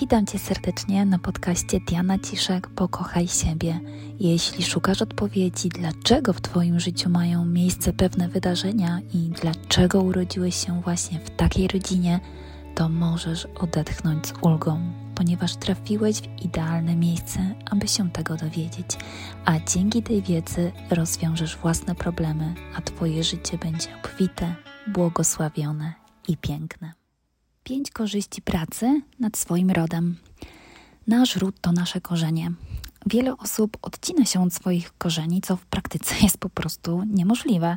Witam Cię serdecznie na podcaście Diana Ciszek Pokochaj siebie. Jeśli szukasz odpowiedzi, dlaczego w Twoim życiu mają miejsce pewne wydarzenia i dlaczego urodziłeś się właśnie w takiej rodzinie, to możesz odetchnąć z ulgą, ponieważ trafiłeś w idealne miejsce, aby się tego dowiedzieć. A dzięki tej wiedzy rozwiążesz własne problemy, a Twoje życie będzie obfite, błogosławione i piękne. Pięć korzyści pracy nad swoim rodem. Nasz ród to nasze korzenie. Wiele osób odcina się od swoich korzeni, co w praktyce jest po prostu niemożliwe.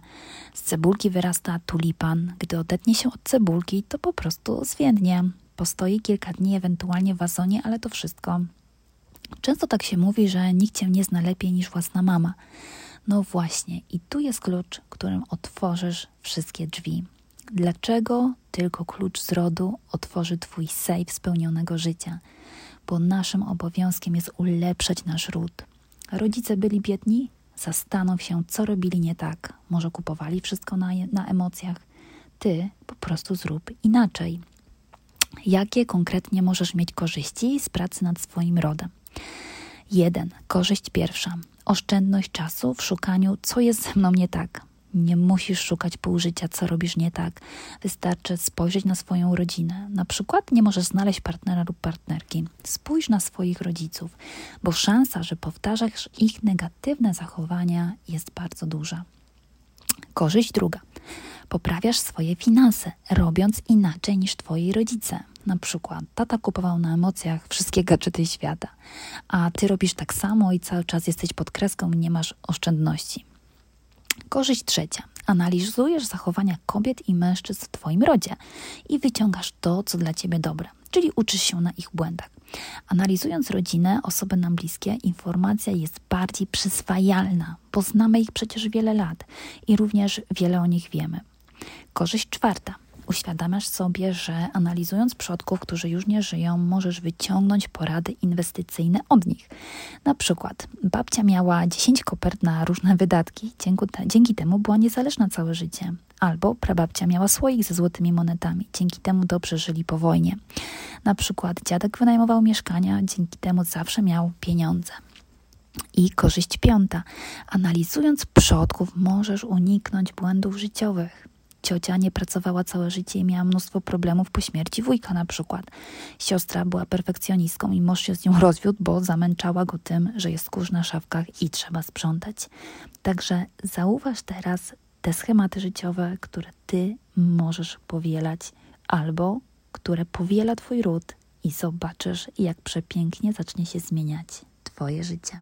Z cebulki wyrasta tulipan. Gdy odetnie się od cebulki, to po prostu zwiędnie. Postoi kilka dni, ewentualnie w wazonie, ale to wszystko. Często tak się mówi, że nikt cię nie zna lepiej niż własna mama. No właśnie, i tu jest klucz, którym otworzysz wszystkie drzwi. Dlaczego tylko klucz z rodu otworzy Twój sejf spełnionego życia? Bo naszym obowiązkiem jest ulepszać nasz ród. Rodzice byli biedni? Zastanów się, co robili nie tak. Może kupowali wszystko na, na emocjach? Ty po prostu zrób inaczej. Jakie konkretnie możesz mieć korzyści z pracy nad swoim rodem? 1. Korzyść pierwsza. Oszczędność czasu w szukaniu, co jest ze mną nie tak. Nie musisz szukać pół życia, co robisz nie tak. Wystarczy spojrzeć na swoją rodzinę. Na przykład nie możesz znaleźć partnera lub partnerki. Spójrz na swoich rodziców, bo szansa, że powtarzasz ich negatywne zachowania jest bardzo duża. Korzyść druga. Poprawiasz swoje finanse, robiąc inaczej niż twoi rodzice. Na przykład tata kupował na emocjach wszystkie gadżety świata, a ty robisz tak samo i cały czas jesteś pod kreską i nie masz oszczędności. Korzyść trzecia. Analizujesz zachowania kobiet i mężczyzn w Twoim rodzie i wyciągasz to, co dla Ciebie dobre, czyli uczysz się na ich błędach. Analizując rodzinę, osoby nam bliskie, informacja jest bardziej przyswajalna, bo znamy ich przecież wiele lat i również wiele o nich wiemy. Korzyść czwarta uświadamiasz sobie, że analizując przodków, którzy już nie żyją, możesz wyciągnąć porady inwestycyjne od nich. Na przykład babcia miała 10 kopert na różne wydatki, dzięki, temu była niezależna całe życie. Albo prababcia miała słoik ze złotymi monetami, dzięki temu dobrze żyli po wojnie. Na przykład dziadek wynajmował mieszkania, dzięki temu zawsze miał pieniądze. I korzyść piąta. Analizując przodków, możesz uniknąć błędów życiowych. Ciocia nie pracowała całe życie i miała mnóstwo problemów po śmierci wujka na przykład. Siostra była perfekcjonistką i mąż się z nią rozwiódł, bo zamęczała go tym, że jest kurz na szafkach i trzeba sprzątać. Także zauważ teraz te schematy życiowe, które ty możesz powielać albo które powiela twój ród i zobaczysz, jak przepięknie zacznie się zmieniać twoje życie.